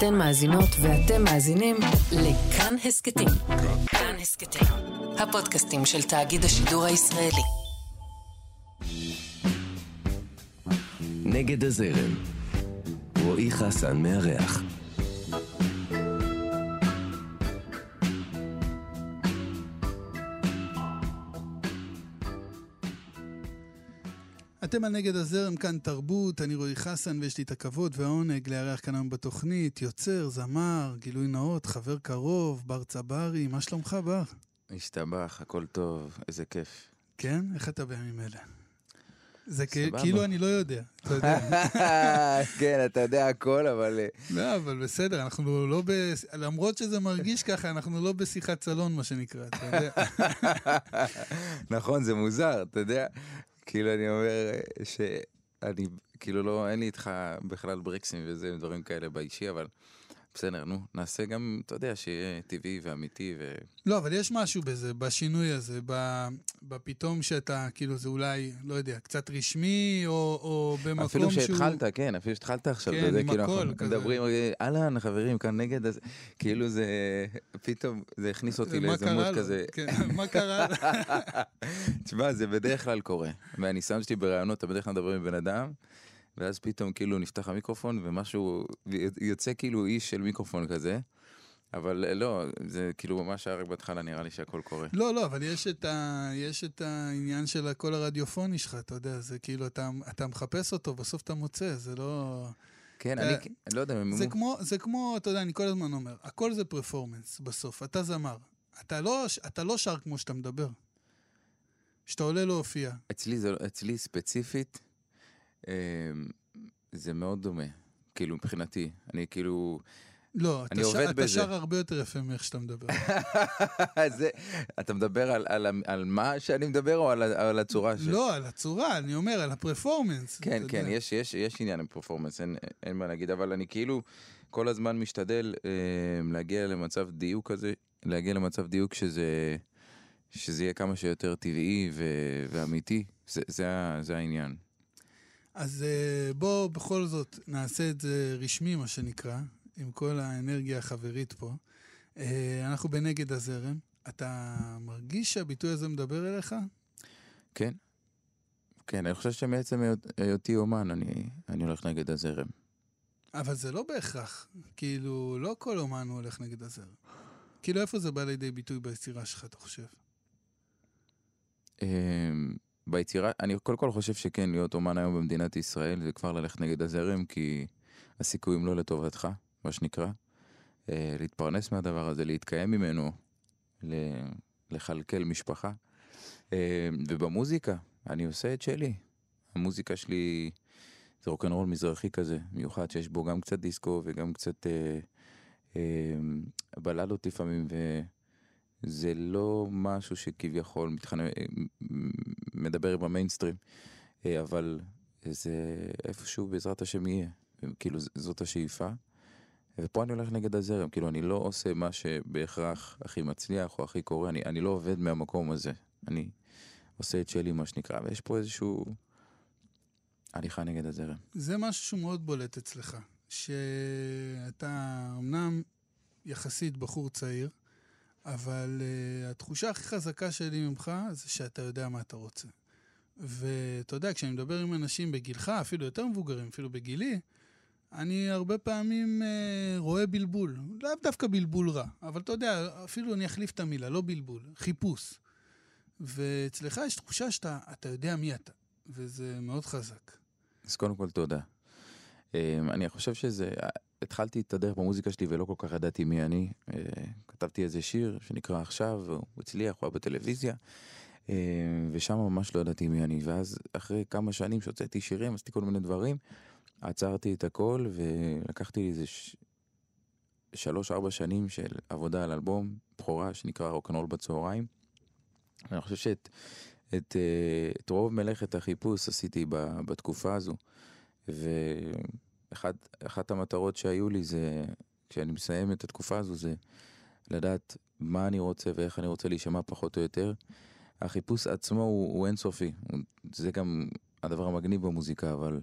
אתן מאזינות ואתם מאזינים לכאן הסכתים. כאן הסכתים, הפודקאסטים של תאגיד השידור הישראלי. נגד הזרם. רועי חסן מארח. אתם על נגד הזרם, כאן תרבות, אני רועי חסן ויש לי את הכבוד והעונג לארח כאן היום בתוכנית, יוצר, זמר, גילוי נאות, חבר קרוב, בר צברי, מה שלומך בר? השתבח, הכל טוב, איזה כיף. כן? איך אתה בימים אלה? זה. כאילו אני לא יודע, אתה יודע. כן, אתה יודע הכל, אבל... אה, לא, אבל בסדר, אנחנו לא ב... למרות שזה מרגיש ככה, אנחנו לא בשיחת סלון, מה שנקרא, אתה יודע. נכון, זה מוזר, אתה יודע? כאילו, אני אומר אה, שאני, כאילו, לא, אין לי איתך בכלל ברקסים וזה, דברים כאלה באישי, אבל בסדר, נו, נעשה גם, אתה יודע, שיהיה טבעי ואמיתי ו... לא, אבל יש משהו בזה, בשינוי הזה, בפתאום שאתה, כאילו, זה אולי, לא יודע, קצת רשמי, או, או במקום אפילו שהוא... שהתחלת, כן, אפילו שהתחלת עכשיו, כן, עם כאילו, אנחנו כזה. מדברים, אה, אהלן, חברים, כאן נגד, אז כאילו זה, פתאום, זה הכניס אותי לאיזה מוד? כזה. כן, מה קרה? תשמע, זה בדרך כלל קורה. מהניסיון שלי בראיונות, אתה בדרך כלל מדבר עם בן אדם, ואז פתאום כאילו נפתח המיקרופון ומשהו, יוצא כאילו איש של מיקרופון כזה, אבל אה, לא, זה כאילו ממש היה רק בהתחלה נראה לי שהכל קורה. לא, לא, אבל יש את, ה... יש את העניין של הקול הרדיופוני שלך, אתה יודע, זה כאילו, אתה, אתה מחפש אותו, בסוף אתה מוצא, זה לא... כן, אה, אני לא יודע, זה אמרו- כמו, זה כמו, אתה יודע, אני כל הזמן אומר, הכל זה פרפורמנס בסוף, אתה זמר. אתה לא, אתה לא שר כמו שאתה מדבר. כשאתה עולה להופיע. אצלי זה, אצלי ספציפית, זה מאוד דומה, כאילו מבחינתי, אני כאילו, לא, אני אתה, עובד שר, אתה. שר הרבה יותר יפה מאיך שאתה מדבר. זה, אתה מדבר על, על, על מה שאני מדבר או על, על הצורה ש... לא, על הצורה, אני אומר, על הפרפורמנס. כן, כן, יודע. יש, יש, יש עניין עם פרפורמנס, אין, אין מה להגיד, אבל אני כאילו כל הזמן משתדל אה, להגיע למצב דיוק כזה, להגיע למצב דיוק שזה, שזה יהיה כמה שיותר טבעי ו, ואמיתי, זה, זה, זה העניין. אז אה, בוא בכל זאת נעשה את זה רשמי, מה שנקרא, עם כל האנרגיה החברית פה. אה, אנחנו בנגד הזרם. אתה מרגיש שהביטוי הזה מדבר אליך? כן, כן, אני חושב שמעצם היות- היותי אומן, אני, אני הולך נגד הזרם. אבל זה לא בהכרח. כאילו, לא כל אומן הוא הולך נגד הזרם. כאילו, איפה זה בא לידי ביטוי ביצירה שלך, אתה חושב? ביצירה, אני קודם כל חושב שכן, להיות אומן היום במדינת ישראל זה כבר ללכת נגד הזרם, כי הסיכויים לא לטובתך, מה שנקרא. אה, להתפרנס מהדבר הזה, להתקיים ממנו, לכלכל משפחה. אה, ובמוזיקה, אני עושה את שלי. המוזיקה שלי זה רוקנרול מזרחי כזה, מיוחד שיש בו גם קצת דיסקו וגם קצת אה, אה, בלדות לפעמים, וזה לא משהו שכביכול מתחנ... אה, מדבר עם המיינסטרים, אה, אבל זה איפשהו בעזרת השם יהיה, כאילו זאת השאיפה. ופה אני הולך נגד הזרם, כאילו אני לא עושה מה שבהכרח הכי מצליח או הכי קורה, אני, אני לא עובד מהמקום הזה, אני עושה את שלי מה שנקרא, ויש פה איזשהו הליכה נגד הזרם. זה משהו שהוא מאוד בולט אצלך. שאתה אמנם יחסית בחור צעיר, אבל uh, התחושה הכי חזקה שלי ממך זה שאתה יודע מה אתה רוצה. ואתה יודע, כשאני מדבר עם אנשים בגילך, אפילו יותר מבוגרים, אפילו בגילי, אני הרבה פעמים uh, רואה בלבול. לאו דווקא בלבול רע, אבל אתה יודע, אפילו אני אחליף את המילה, לא בלבול, חיפוש. ואצלך יש תחושה שאתה אתה יודע מי אתה, וזה מאוד חזק. אז קודם כל תודה. אמ, אני חושב שזה, התחלתי את הדרך במוזיקה שלי ולא כל כך ידעתי מי אני. אה, כתבתי איזה שיר שנקרא עכשיו, הוא הצליח, הוא היה בטלוויזיה, אמ, ושם ממש לא ידעתי מי אני. ואז אחרי כמה שנים שהוצאתי שירים, עשיתי כל מיני דברים, עצרתי את הכל ולקחתי איזה ש... שלוש ארבע שנים של עבודה על אלבום בכורה שנקרא רוקנרול בצהריים. אני חושב שאת את, אה, את רוב מלאכת החיפוש עשיתי בתקופה הזו. ואחת המטרות שהיו לי זה, כשאני מסיים את התקופה הזו, זה לדעת מה אני רוצה ואיך אני רוצה להישמע פחות או יותר. החיפוש עצמו הוא, הוא אינסופי, זה גם הדבר המגניב במוזיקה, אבל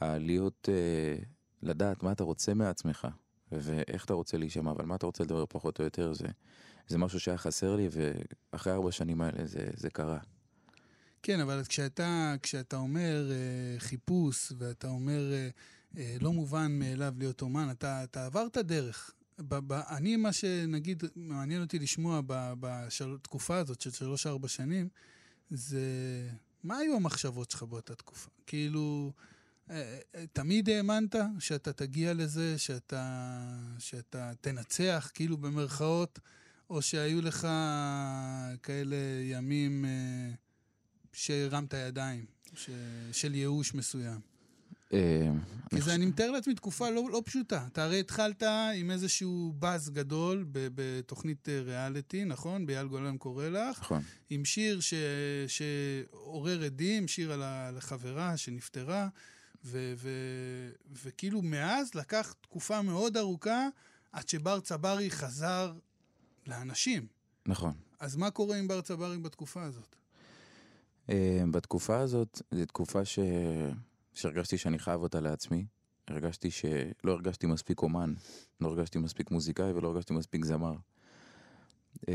ה- להיות, אה, לדעת מה אתה רוצה מעצמך, ואיך אתה רוצה להישמע, ועל מה אתה רוצה לדבר פחות או יותר, זה, זה משהו שהיה חסר לי, ואחרי ארבע שנים האלה זה, זה קרה. כן, אבל כשאתה, כשאתה אומר אה, חיפוש, ואתה אומר אה, אה, לא מובן מאליו להיות אומן, אתה, אתה עברת דרך. ב, ב, אני, מה שנגיד, מעניין אותי לשמוע בתקופה הזאת של שלוש-ארבע שנים, זה מה היו המחשבות שלך באותה תקופה? כאילו, אה, אה, תמיד האמנת שאתה תגיע לזה, שאתה, שאתה תנצח, כאילו במרכאות, או שהיו לך כאלה ימים אה, שהרמת ידיים, ש, של ייאוש מסוים? אה, כי זה, אני מתאר לעצמי, תקופה לא, לא פשוטה. אתה הרי התחלת עם איזשהו באז גדול בתוכנית אה, ריאליטי, נכון? באייל גולן קורא לך. נכון. עם שיר ש... שעורר עדים, שיר על החברה שנפטרה, ו... ו... וכאילו מאז לקח תקופה מאוד ארוכה עד שבר צברי חזר לאנשים. נכון. אז מה קורה עם בר צברי בתקופה הזאת? אה, בתקופה הזאת, זו תקופה ש... שהרגשתי שאני חייב אותה לעצמי. הרגשתי שלא הרגשתי מספיק אומן, לא הרגשתי מספיק מוזיקאי ולא הרגשתי מספיק זמר. אה,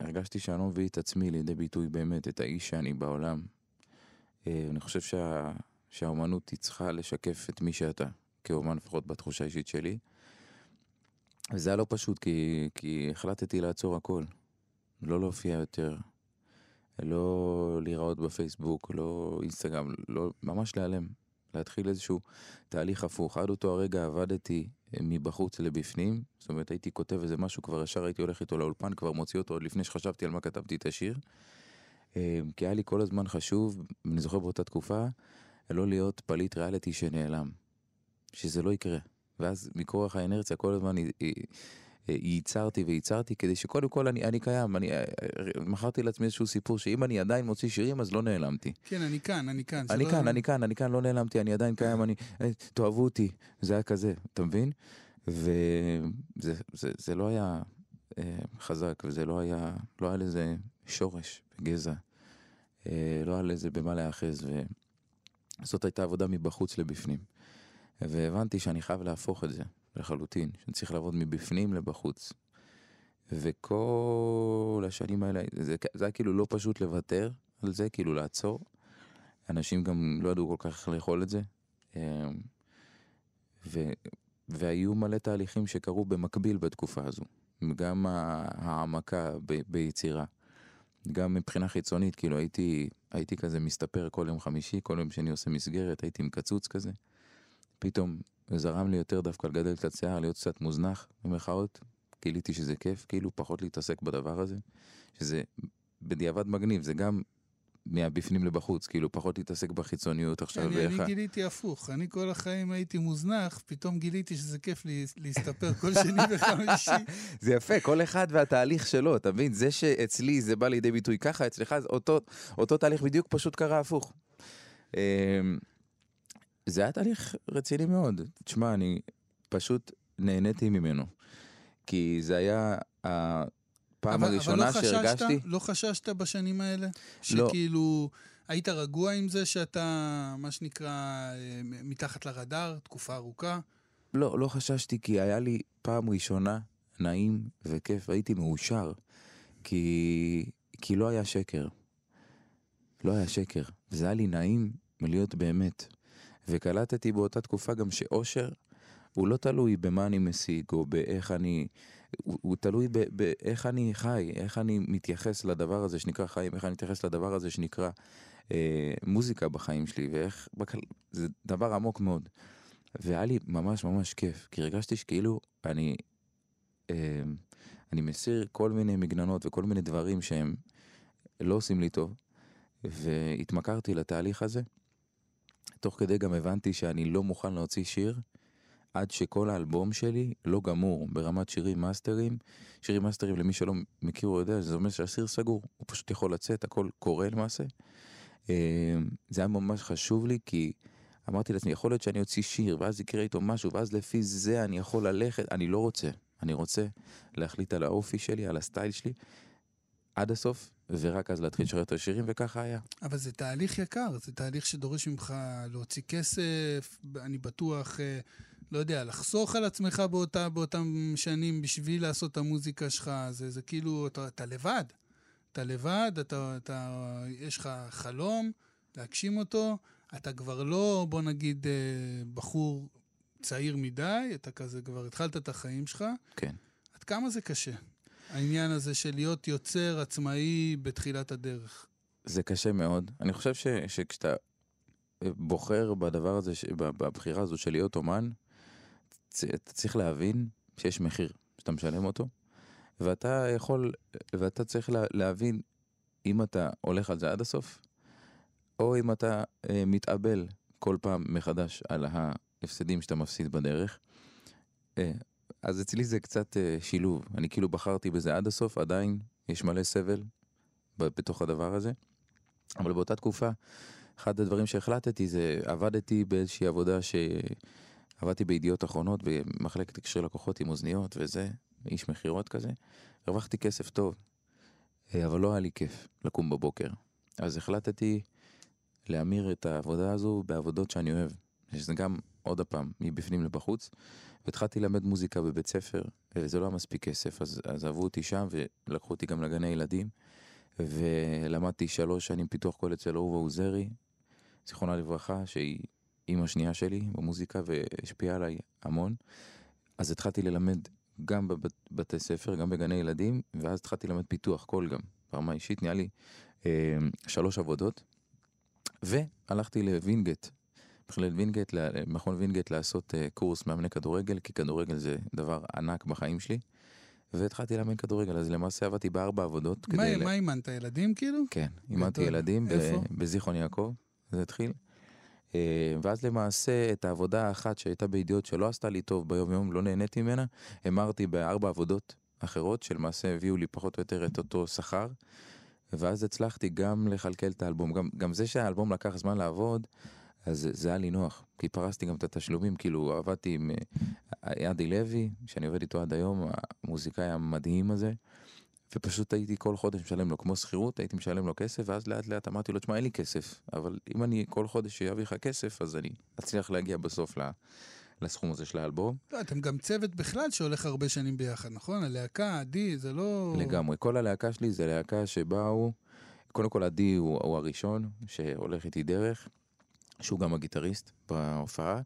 הרגשתי שאני לא מביא את עצמי לידי ביטוי באמת, את האיש שאני בעולם. אה, אני חושב שה... שהאומנות היא צריכה לשקף את מי שאתה, כאומן לפחות בתחושה האישית שלי. וזה היה לא פשוט, כי, כי החלטתי לעצור הכל. לא להופיע יותר, לא להיראות בפייסבוק, לא אינסטגרם, לא, ממש להיעלם. להתחיל איזשהו תהליך הפוך. עד אותו הרגע עבדתי אה, מבחוץ לבפנים, זאת אומרת הייתי כותב איזה משהו, כבר ישר הייתי הולך איתו לאולפן, כבר מוציא אותו עוד לפני שחשבתי על מה כתבתי את השיר. אה, כי היה לי כל הזמן חשוב, אני זוכר באותה תקופה, לא להיות פליט ריאליטי שנעלם. שזה לא יקרה. ואז מכורח האנרציה כל הזמן ייצרתי וייצרתי כדי שקודם כל אני, אני קיים, אני אה, מכרתי לעצמי איזשהו סיפור שאם אני עדיין מוציא שירים אז לא נעלמתי. כן, אני כאן, אני כאן. אני לא... כאן, אני כאן, אני כאן, לא נעלמתי, אני עדיין קיים, אני... אה, תאהבו אותי, זה היה כזה, אתה מבין? וזה זה, זה לא היה אה, חזק, וזה לא היה, לא היה לזה שורש וגזע. אה, לא היה לזה במה להיאחז, וזאת הייתה עבודה מבחוץ לבפנים. והבנתי שאני חייב להפוך את זה. לחלוטין, שאני צריך לעבוד מבפנים לבחוץ. וכל השנים האלה, זה, זה היה כאילו לא פשוט לוותר על זה, כאילו לעצור. אנשים גם לא ידעו כל כך לאכול את זה. אמ, ו, והיו מלא תהליכים שקרו במקביל בתקופה הזו. גם העמקה ב, ביצירה. גם מבחינה חיצונית, כאילו הייתי, הייתי כזה מסתפר כל יום חמישי, כל יום שאני עושה מסגרת, הייתי עם קצוץ כזה. פתאום וזרם לי יותר דווקא לגדל קצת שיער, להיות קצת מוזנח, במרכאות. גיליתי שזה כיף, כאילו פחות להתעסק בדבר הזה, שזה בדיעבד מגניב, זה גם מהבפנים לבחוץ, כאילו פחות להתעסק בחיצוניות עכשיו אני, ואיך... אני גיליתי הפוך, אני כל החיים הייתי מוזנח, פתאום גיליתי שזה כיף לי, להסתפר כל שני וחמישי. זה יפה, כל אחד והתהליך שלו, אתה מבין? זה שאצלי זה בא לידי ביטוי ככה, אצלך אותו, אותו תהליך בדיוק פשוט קרה הפוך. זה היה תהליך רציני מאוד. תשמע, אני פשוט נהניתי ממנו. כי זה היה הפעם אבל, הראשונה אבל לא שהרגשתי... חששת, לא חששת בשנים האלה? לא. שכאילו, היית רגוע עם זה שאתה, מה שנקרא, אה, מתחת לרדאר, תקופה ארוכה? לא, לא חששתי, כי היה לי פעם ראשונה נעים וכיף, הייתי מאושר. כי, כי לא היה שקר. לא היה שקר. וזה היה לי נעים מלהיות באמת. וקלטתי באותה תקופה גם שאושר הוא לא תלוי במה אני משיג או באיך אני, הוא, הוא תלוי באיך אני חי, איך אני מתייחס לדבר הזה שנקרא חיים, איך אני מתייחס לדבר הזה שנקרא אה, מוזיקה בחיים שלי, ואיך, בכל, זה דבר עמוק מאוד. והיה לי ממש ממש כיף, כי הרגשתי שכאילו אני, אה, אני מסיר כל מיני מגננות וכל מיני דברים שהם לא עושים לי טוב, והתמכרתי לתהליך הזה. תוך כדי גם הבנתי שאני לא מוכן להוציא שיר עד שכל האלבום שלי לא גמור ברמת שירים מאסטרים. שירים מאסטרים למי שלא מכיר או יודע, זה אומר שהשיר סגור, הוא פשוט יכול לצאת, הכל קורה למעשה. אה, זה היה ממש חשוב לי כי אמרתי לעצמי, יכול להיות שאני אוציא שיר ואז יקרה איתו משהו ואז לפי זה אני יכול ללכת, אני לא רוצה. אני רוצה להחליט על האופי שלי, על הסטייל שלי, עד הסוף, ורק אז להתחיל לשרת את השירים, וככה היה. אבל זה תהליך יקר, זה תהליך שדורש ממך להוציא כסף, אני בטוח אה, לא יודע, לחסוך על עצמך באותה, באותם שנים בשביל לעשות את המוזיקה שלך, זה, זה כאילו, אתה, אתה לבד. אתה לבד, אתה, אתה, יש לך חלום להגשים אותו, אתה כבר לא, בוא נגיד, אה, בחור צעיר מדי, אתה כזה כבר התחלת את החיים שלך. כן. עד כמה זה קשה, העניין הזה של להיות יוצר עצמאי בתחילת הדרך? זה קשה מאוד. אני חושב ש, שכשאתה בוחר בדבר הזה, ש- בבחירה הזו של להיות אומן, אתה צריך להבין שיש מחיר שאתה משלם אותו, ואתה יכול, ואתה צריך לה, להבין אם אתה הולך על זה עד הסוף, או אם אתה אה, מתאבל כל פעם מחדש על ההפסדים שאתה מפסיד בדרך. אה, אז אצלי זה קצת אה, שילוב. אני כאילו בחרתי בזה עד הסוף, עדיין יש מלא סבל בתוך הדבר הזה. אבל באותה תקופה, אחד הדברים שהחלטתי זה, עבדתי באיזושהי עבודה שעבדתי בידיעות אחרונות, במחלקת קשרי לקוחות עם אוזניות וזה, איש מכירות כזה. הרווחתי כסף טוב, אה, אבל לא היה לי כיף לקום בבוקר. אז החלטתי להמיר את העבודה הזו בעבודות שאני אוהב. שזה גם, עוד הפעם, מבפנים לבחוץ. והתחלתי ללמד מוזיקה בבית ספר, וזה לא היה מספיק כסף, אז, אז העבירו אותי שם ולקחו אותי גם לגני ילדים. ולמדתי שלוש שנים פיתוח קול אצל אהובה עוזרי, זיכרונה לברכה, שהיא אימא שנייה שלי במוזיקה והשפיעה עליי המון. אז התחלתי ללמד גם בבתי ספר, גם בגני ילדים, ואז התחלתי ללמד פיתוח קול גם, ברמה אישית, נהיה לי אה, שלוש עבודות. והלכתי לווינגייט, מכללת וינגייט, למכון וינגייט לעשות אה, קורס מאמני כדורגל, כי כדורגל זה דבר ענק בחיים שלי. והתחלתי לאמן כדורגל, אז למעשה עבדתי בארבע עבודות. מה, כדי ל- מה אימנת, ילדים כאילו? כן, אימנתי. ילדים איפה? בזיכרון יעקב, זה התחיל. אה, ואז למעשה את העבודה האחת שהייתה בידיעות שלא עשתה לי טוב ביום יום, לא נהניתי ממנה, המרתי בארבע עבודות אחרות שלמעשה הביאו לי פחות או יותר את אותו שכר. ואז הצלחתי גם לכלכל את האלבום, גם, גם זה שהאלבום לקח זמן לעבוד, אז זה- היה לי נוח, כי פרסתי גם את התשלומים, כאילו עבדתי עם אה, אדי לוי, שאני עובד איתו עד היום, המוזיקאי המדהים הזה, ופשוט הייתי כל חודש משלם לו, כמו שכירות, הייתי משלם לו כסף, ואז לאט לאט אמרתי לו, תשמע, אין לי כסף, אבל אם אני כל חודש אביא לך כסף, אז אני אצליח להגיע בסוף ל- לסכום הזה של האלבום. לא, אתם גם צוות בכלל שהולך הרבה שנים ביחד, נכון? הלהקה, עדי, זה לא... לגמרי. כל הלהקה שלי זה להקה שבאו, קודם כל עדי הוא, הוא הראשון שהולך איתי דרך, שהוא גם הגיטריסט בהופעה,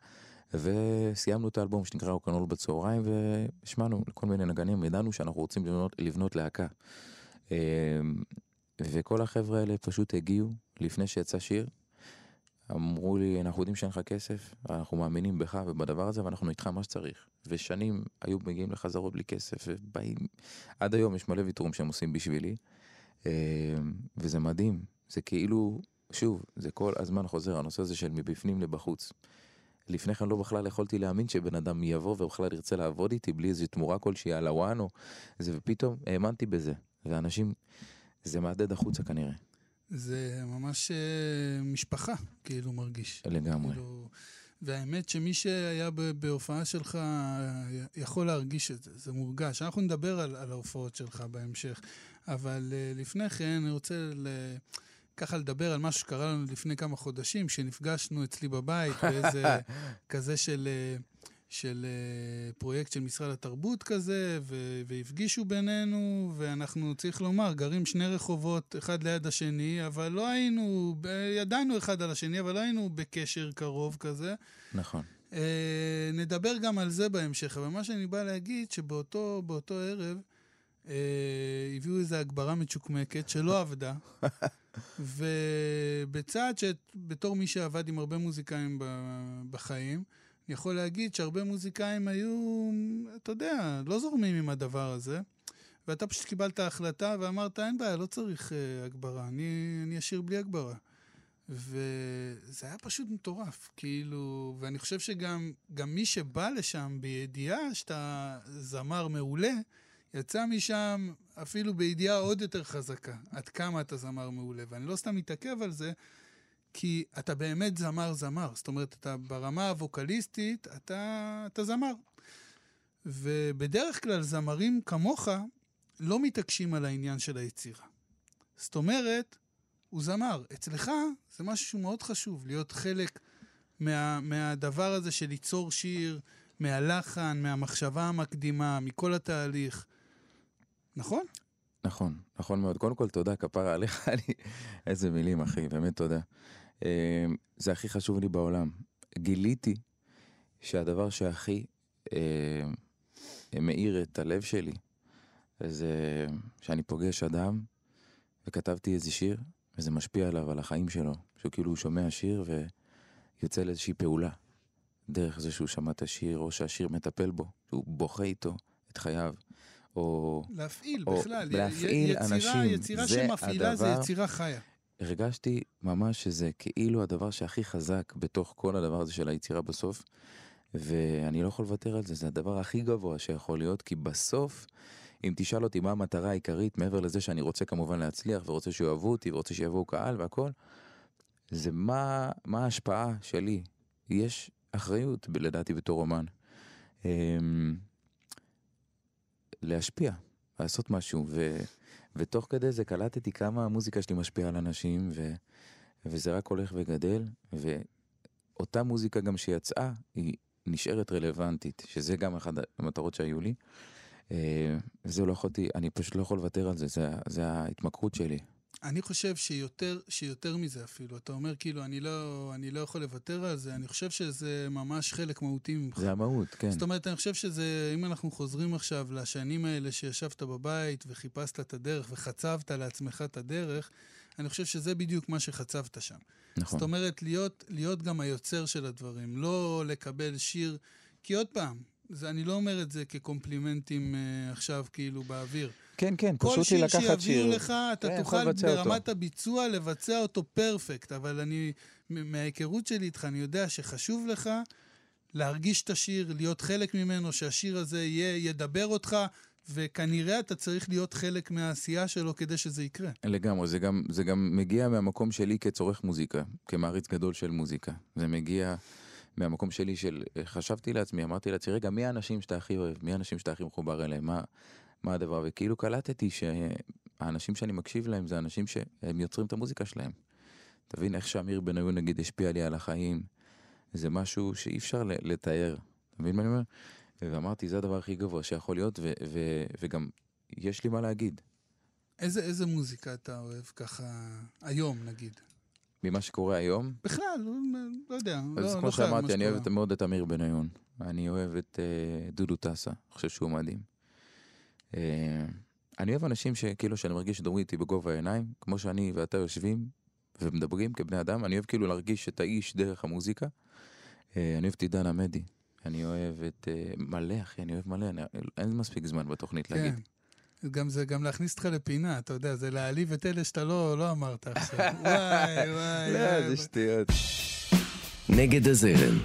וסיימנו את האלבום שנקרא רוקנול בצהריים, והשמענו לכל מיני נגנים, ידענו שאנחנו רוצים לבנות, לבנות להקה. אה, וכל החבר'ה האלה פשוט הגיעו לפני שיצא שיר, אמרו לי, אנחנו יודעים שאין לך כסף, אנחנו מאמינים בך ובדבר הזה, ואנחנו איתך מה שצריך. ושנים היו מגיעים לחזרות בלי כסף, ובאים... עד היום יש מלא ויתורים שהם עושים בשבילי, אה, וזה מדהים. זה כאילו, שוב, זה כל הזמן חוזר, הנושא הזה של מבפנים לבחוץ. לפני כן לא בכלל יכולתי להאמין שבן אדם יבוא ובכלל ירצה לעבוד איתי בלי איזו תמורה כלשהי על הוואן או זה, ופתאום האמנתי בזה. ואנשים, זה מהדהד החוצה כנראה, זה ממש אה, משפחה, כאילו, מרגיש. לגמרי. כאילו, והאמת שמי שהיה בהופעה שלך אה, יכול להרגיש את זה, זה מורגש. אנחנו נדבר על, על ההופעות שלך בהמשך, אבל uh, לפני כן אני רוצה ל... ככה לדבר על משהו שקרה לנו לפני כמה חודשים, שנפגשנו אצלי בבית באיזה כזה של, אה, של אה, פרויקט של משרד התרבות כזה, ו- והפגישו בינינו, ואנחנו, צריך לומר, גרים שני רחובות אחד ליד השני, אבל לא היינו, ב- ידענו אחד על השני, אבל לא היינו בקשר קרוב כזה. נכון. אה, נדבר גם על זה בהמשך, אבל מה שאני בא להגיד, שבאותו באותו ערב אה, הביאו איזו הגברה מצ'וקמקת שלא עבדה, ובצעד שבתור מי שעבד עם הרבה מוזיקאים בחיים, אני יכול להגיד שהרבה מוזיקאים היו, אתה יודע, לא זורמים עם הדבר הזה. ואתה פשוט קיבלת החלטה ואמרת, אין בעיה, לא צריך uh, הגברה, אני, אני אשאיר בלי הגברה. וזה היה פשוט מטורף, כאילו, ואני חושב שגם גם מי שבא לשם בידיעה שאתה זמר מעולה, יצא משם אפילו בידיעה עוד יותר חזקה, עד כמה אתה זמר מעולה. ואני לא סתם מתעכב על זה, כי אתה באמת זמר-זמר. זאת אומרת, אתה ברמה הווקליסטית, אתה, אתה זמר. ובדרך כלל זמרים כמוך לא מתעקשים על העניין של היצירה. זאת אומרת, הוא זמר. אצלך זה משהו שהוא מאוד חשוב, להיות חלק מה, מהדבר הזה של ליצור שיר, מהלחן, מהמחשבה המקדימה, מכל התהליך. נכון? נכון, נכון מאוד. קודם כל, תודה, כפרה עליך, אני... איזה מילים, אחי, באמת תודה. אה, זה הכי חשוב לי בעולם. גיליתי שהדבר שהכי אה, מאיר את הלב שלי, זה שאני פוגש אדם, וכתבתי איזה שיר, וזה משפיע עליו, על החיים שלו. שהוא כאילו שומע שיר ויוצא לאיזושהי פעולה. דרך זה שהוא שמע את השיר, או שהשיר מטפל בו, שהוא בוכה איתו את חייו. או... להפעיל או בכלל. להפעיל יצירה, אנשים. יצירה זה שמפעילה זה הדבר- יצירה חיה. הרגשתי ממש שזה כאילו הדבר שהכי חזק בתוך כל הדבר הזה של היצירה בסוף, ואני לא יכול לוותר על זה, זה הדבר הכי גבוה שיכול להיות, כי בסוף, אם תשאל אותי מה המטרה העיקרית, מעבר לזה שאני רוצה כמובן להצליח, ורוצה שאוהבו אותי, ורוצה שיבואו קהל והכל, זה מה, מה ההשפעה שלי. יש אחריות, לדעתי, בתור אומן. להשפיע, לעשות משהו, ו... ותוך כדי זה קלטתי כמה המוזיקה שלי משפיעה על אנשים, ו... וזה רק הולך וגדל, ואותה מוזיקה גם שיצאה, היא נשארת רלוונטית, שזה גם אחת המטרות שהיו לי. אה, וזה לא יכולתי, אני פשוט לא יכול לוותר על זה, זה, זה ההתמכרות שלי. אני חושב שיותר, שיותר מזה אפילו. אתה אומר כאילו, אני לא, אני לא יכול לוותר על זה, אני חושב שזה ממש חלק מהותי ממך. זה המהות, כן. זאת אומרת, אני חושב שזה, אם אנחנו חוזרים עכשיו לשנים האלה שישבת בבית וחיפשת את הדרך וחצבת לעצמך את הדרך, אני חושב שזה בדיוק מה שחצבת שם. נכון. זאת אומרת, להיות, להיות גם היוצר של הדברים, לא לקבל שיר, כי עוד פעם, זה, אני לא אומר את זה כקומפלימנטים אה, עכשיו כאילו באוויר. כן, כן, כל פשוט לי שיר לקחת שיר. שיביאו לך, אתה כן, תוכל לבצע אותו. ברמת הביצוע לבצע אותו פרפקט, אבל אני, מההיכרות שלי איתך, אני יודע שחשוב לך להרגיש את השיר, להיות חלק ממנו, שהשיר הזה יהיה, ידבר אותך, וכנראה אתה צריך להיות חלק מהעשייה שלו כדי שזה יקרה. לגמרי, זה גם, זה גם מגיע מהמקום שלי כצורך מוזיקה, כמעריץ גדול של מוזיקה. זה מגיע מהמקום שלי של, חשבתי לעצמי, אמרתי לעצמי, רגע, מי האנשים שאתה הכי אוהב? מי האנשים שאתה הכי מחובר אליהם? מה, מה הדבר? וכאילו קלטתי שהאנשים שאני מקשיב להם זה אנשים שהם יוצרים את המוזיקה שלהם. תבין איך שאמיר בניון נגיד השפיע לי על החיים, זה משהו שאי אפשר לתאר. אתה מבין מה אני אומר? ואמרתי, זה הדבר הכי גבוה שיכול להיות, ו- ו- וגם יש לי מה להגיד. איזה, איזה מוזיקה אתה אוהב ככה היום, נגיד? ממה שקורה היום, בכלל, לא, לא יודע. אז לא, כמו לא שאמרתי, אני אוהב מאוד את אמיר בניון. אני אוהב את אה, דודו טסה, אני חושב שהוא מדהים. אה, אני אוהב אנשים שכאילו שאני מרגיש שדברו איתי בגובה העיניים, כמו שאני ואתה יושבים ומדברים כבני אדם, אני אוהב כאילו להרגיש את האיש דרך המוזיקה. אה, אני אוהב את עידן עמדי, אני אוהב את אה, מלא, אחי, אני אוהב מלא, אני, אין מספיק זמן בתוכנית כן. להגיד. גם זה גם להכניס אותך לפינה, אתה יודע, זה להעליב את אלה שאתה לא, לא אמרת עכשיו. וואי, וואי. לא. זה שטויות. נגד הזרם,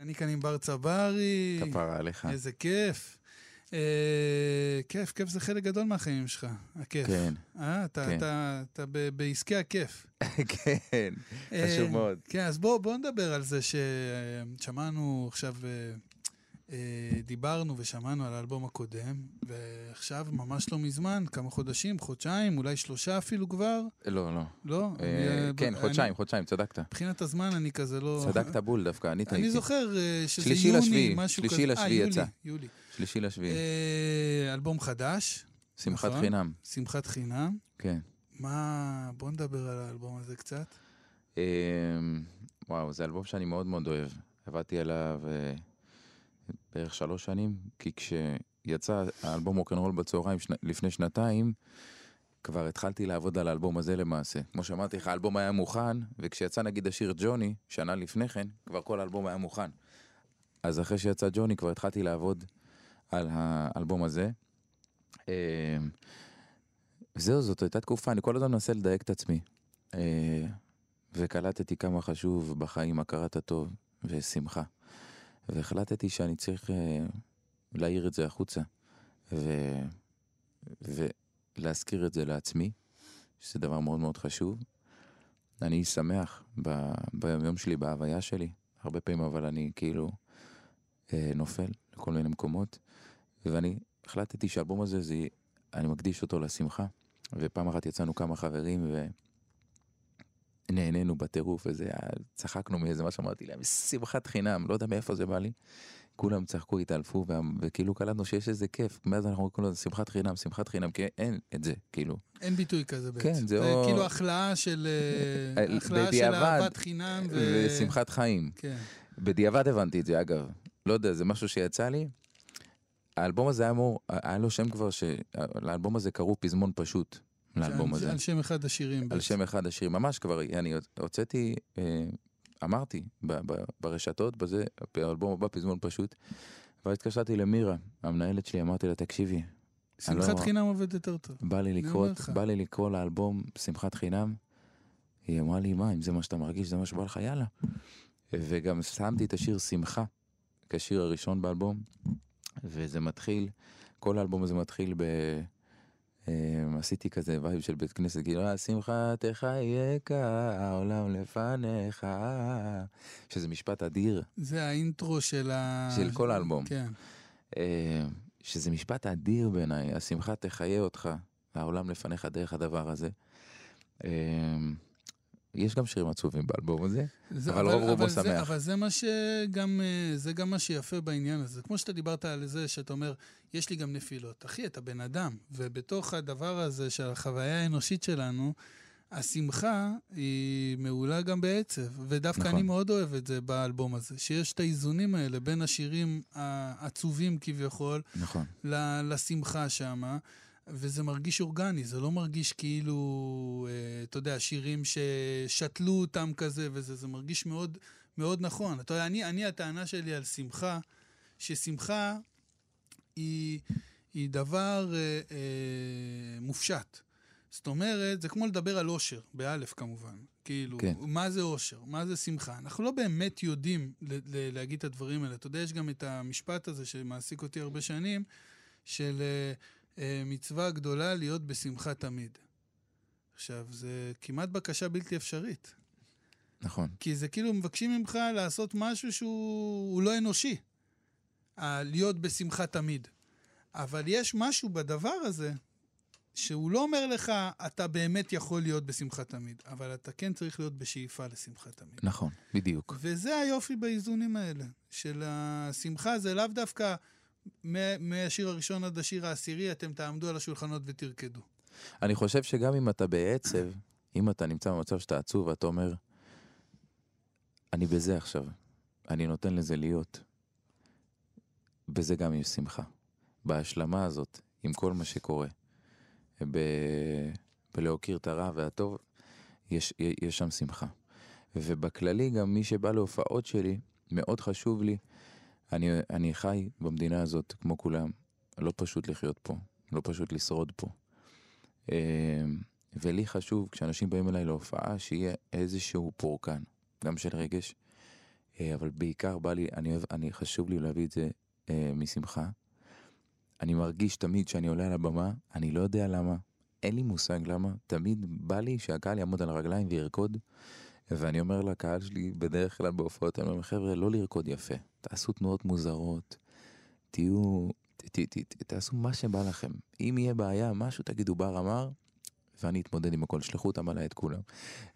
אני כאן עם בר צברי. כפרה עליך. איזה כיף. אה, כיף, כיף זה חלק גדול מהחיים שלך, הכיף. כן, אה, אתה, כן. אתה, אתה ב- בעסקי הכיף. כן, אה, חשוב מאוד. כן, אז בואו בוא נדבר על זה ששמענו עכשיו, אה, אה, דיברנו ושמענו על האלבום הקודם, ועכשיו, ממש לא מזמן, כמה חודשים, חודשיים, אולי שלושה אפילו כבר, לא, לא. לא? אה, כן, חודשיים, חודשיים, צדקת. מבחינת הזמן אני כזה לא... צדקת בול דווקא, אני טעיתי. אני זוכר אה, שזה שלישי יוני, לשביעי, משהו שלישי כזה. לשביעי אה, יצא. יולי. שלישי לשביעי. אה, אלבום חדש, שמחת נכון. חינם. שמחת חינם. כן. מה... בוא נדבר על האלבום הזה קצת. וואו, זה אלבום שאני מאוד מאוד אוהב. עבדתי עליו אה, בערך שלוש שנים, כי כשיצא האלבום רוקנרול בצהריים שני- לפני שנתיים, כבר התחלתי לעבוד על האלבום הזה למעשה. כמו שאמרתי לך, האלבום היה מוכן, וכשיצא נגיד השיר ג'וני, שנה לפני כן, כבר כל האלבום היה מוכן. אז אחרי שיצא ג'וני, כבר התחלתי לעבוד על האלבום הזה. אמ, זהו, זאת הייתה תקופה, אני כל הזמן מנסה לדייק את עצמי. אה, וקלטתי כמה חשוב בחיים הכרת הטוב ושמחה. והחלטתי שאני צריך אה, להעיר את זה החוצה. ו... ולהזכיר את זה לעצמי, שזה דבר מאוד מאוד חשוב. אני שמח ב... ביום שלי, בהוויה שלי, הרבה פעמים אבל אני כאילו אה, נופל לכל מיני מקומות, ואני החלטתי שהאלבום הזה, זה... אני מקדיש אותו לשמחה, ופעם אחת יצאנו כמה חברים, נהנינו בטירוף וזה, היה- צחקנו מאיזה משהו, אמרתי להם, שמחת חינם, לא יודע מאיפה זה בא לי. כולם צחקו, התעלפו, וה- וכאילו קלטנו שיש איזה כיף. מאז אנחנו קוראים לזה שמחת חינם, שמחת חינם, כי אין את זה, כאילו. אין ביטוי כזה בעצם. כן, זה או- כאילו החלאה של... אה, אה, החלאה של אהבת חינם ו... ושמחת חיים. כן. בדיעבד הבנתי את זה, אגב. לא יודע, זה משהו שיצא לי. האלבום הזה היה אמור, היה לו שם כבר, ש... לאלבום הזה קראו פזמון פשוט, לאלבום הזה. על שם אחד השירים. על בעצם. שם אחד השיר, ממש כבר, אני הוצאתי, אה, אמרתי ב- ב- ברשתות, בזה, באלבום הבא פזמון פשוט, ואז התקשרתי למירה, המנהלת שלי, אמרתי לה, תקשיבי, שמחת לא- חינם עובד יותר טוב. לי לקרוא. בא לי לקרוא לאלבום שמחת חינם. היא אמרה לי, מה, אם זה מה שאתה מרגיש, זה מה שבא לך, יאללה. וגם שמתי את השיר שמחה, כשיר הראשון באלבום, וזה מתחיל, כל האלבום הזה מתחיל ב... אה, עשיתי כזה vibe של בית כנסת, כאילו, "אה, שמחה תחייך, העולם לפניך, שזה משפט אדיר, זה האינטרו של ה... של כל האלבום. כן. אה, שזה משפט אדיר בעיניי, השמחה תחיה אותך, העולם לפניך דרך הדבר הזה. יש גם שירים עצובים באלבום הזה, זה, אבל רוב רובו זה, שמח. אבל זה מה שגם, אה, זה גם מה שיפה בעניין הזה. כמו שאתה דיברת על זה, שאתה אומר, יש לי גם נפילות. אחי, אתה בן אדם, ובתוך הדבר הזה של החוויה האנושית שלנו, השמחה היא מעולה גם בעצב, ודווקא נכון. אני מאוד אוהב את זה באלבום הזה, שיש את האיזונים האלה בין השירים העצובים כביכול, נכון. לשמחה שמה, וזה מרגיש אורגני, זה לא מרגיש כאילו, אה, אתה יודע, שירים ששתלו אותם כזה וזה, זה מרגיש מאוד, מאוד נכון. אתה יודע, אני, אני הטענה שלי על שמחה, ששמחה היא, היא דבר אה, אה, מופשט. זאת אומרת, זה כמו לדבר על אושר, באלף כמובן. כאילו, כן. מה זה אושר? מה זה שמחה? אנחנו לא באמת יודעים ל- ל- להגיד את הדברים האלה. אתה יודע, יש גם את המשפט הזה שמעסיק אותי הרבה שנים, של אה, מצווה גדולה להיות בשמחה תמיד. עכשיו, זה כמעט בקשה בלתי אפשרית. נכון. כי זה כאילו מבקשים ממך לעשות משהו שהוא הוא לא אנושי. להיות בשמחה תמיד. אבל יש משהו בדבר הזה, שהוא לא אומר לך, אתה באמת יכול להיות בשמחה תמיד, אבל אתה כן צריך להיות בשאיפה לשמחה תמיד. נכון, בדיוק. וזה היופי באיזונים האלה, של השמחה זה לאו דווקא מהשיר הראשון עד השיר העשירי, אתם תעמדו על השולחנות ותרקדו. אני חושב שגם אם אתה בעצב, אם אתה נמצא במצב שאתה עצוב ואתה אומר, אני בזה עכשיו, אני נותן לזה להיות, בזה גם יש שמחה. בהשלמה הזאת, עם כל מה שקורה, ב... בלהוקיר את הרע והטוב, יש, יש שם שמחה. ובכללי, גם מי שבא להופעות שלי, מאוד חשוב לי, אני, אני חי במדינה הזאת כמו כולם, לא פשוט לחיות פה, לא פשוט לשרוד פה. אה, ולי חשוב, כשאנשים באים אליי להופעה, שיהיה איזשהו פורקן, גם של רגש, אה, אבל בעיקר בא לי, אני אוהב, אני, חשוב לי להביא את זה אה, משמחה. אני מרגיש תמיד שאני עולה על הבמה, אני לא יודע למה, אין לי מושג למה, תמיד בא לי שהקהל יעמוד על הרגליים וירקוד, ואני אומר לקהל שלי, בדרך כלל בהופעות, אני אומר, חבר'ה, לא לרקוד יפה, תעשו תנועות מוזרות, תהיו, ת, ת, ת, ת, תעשו מה שבא לכם. אם יהיה בעיה, משהו, תגידו בר אמר, ואני אתמודד עם הכל, שלחו אותם עליי את כולם.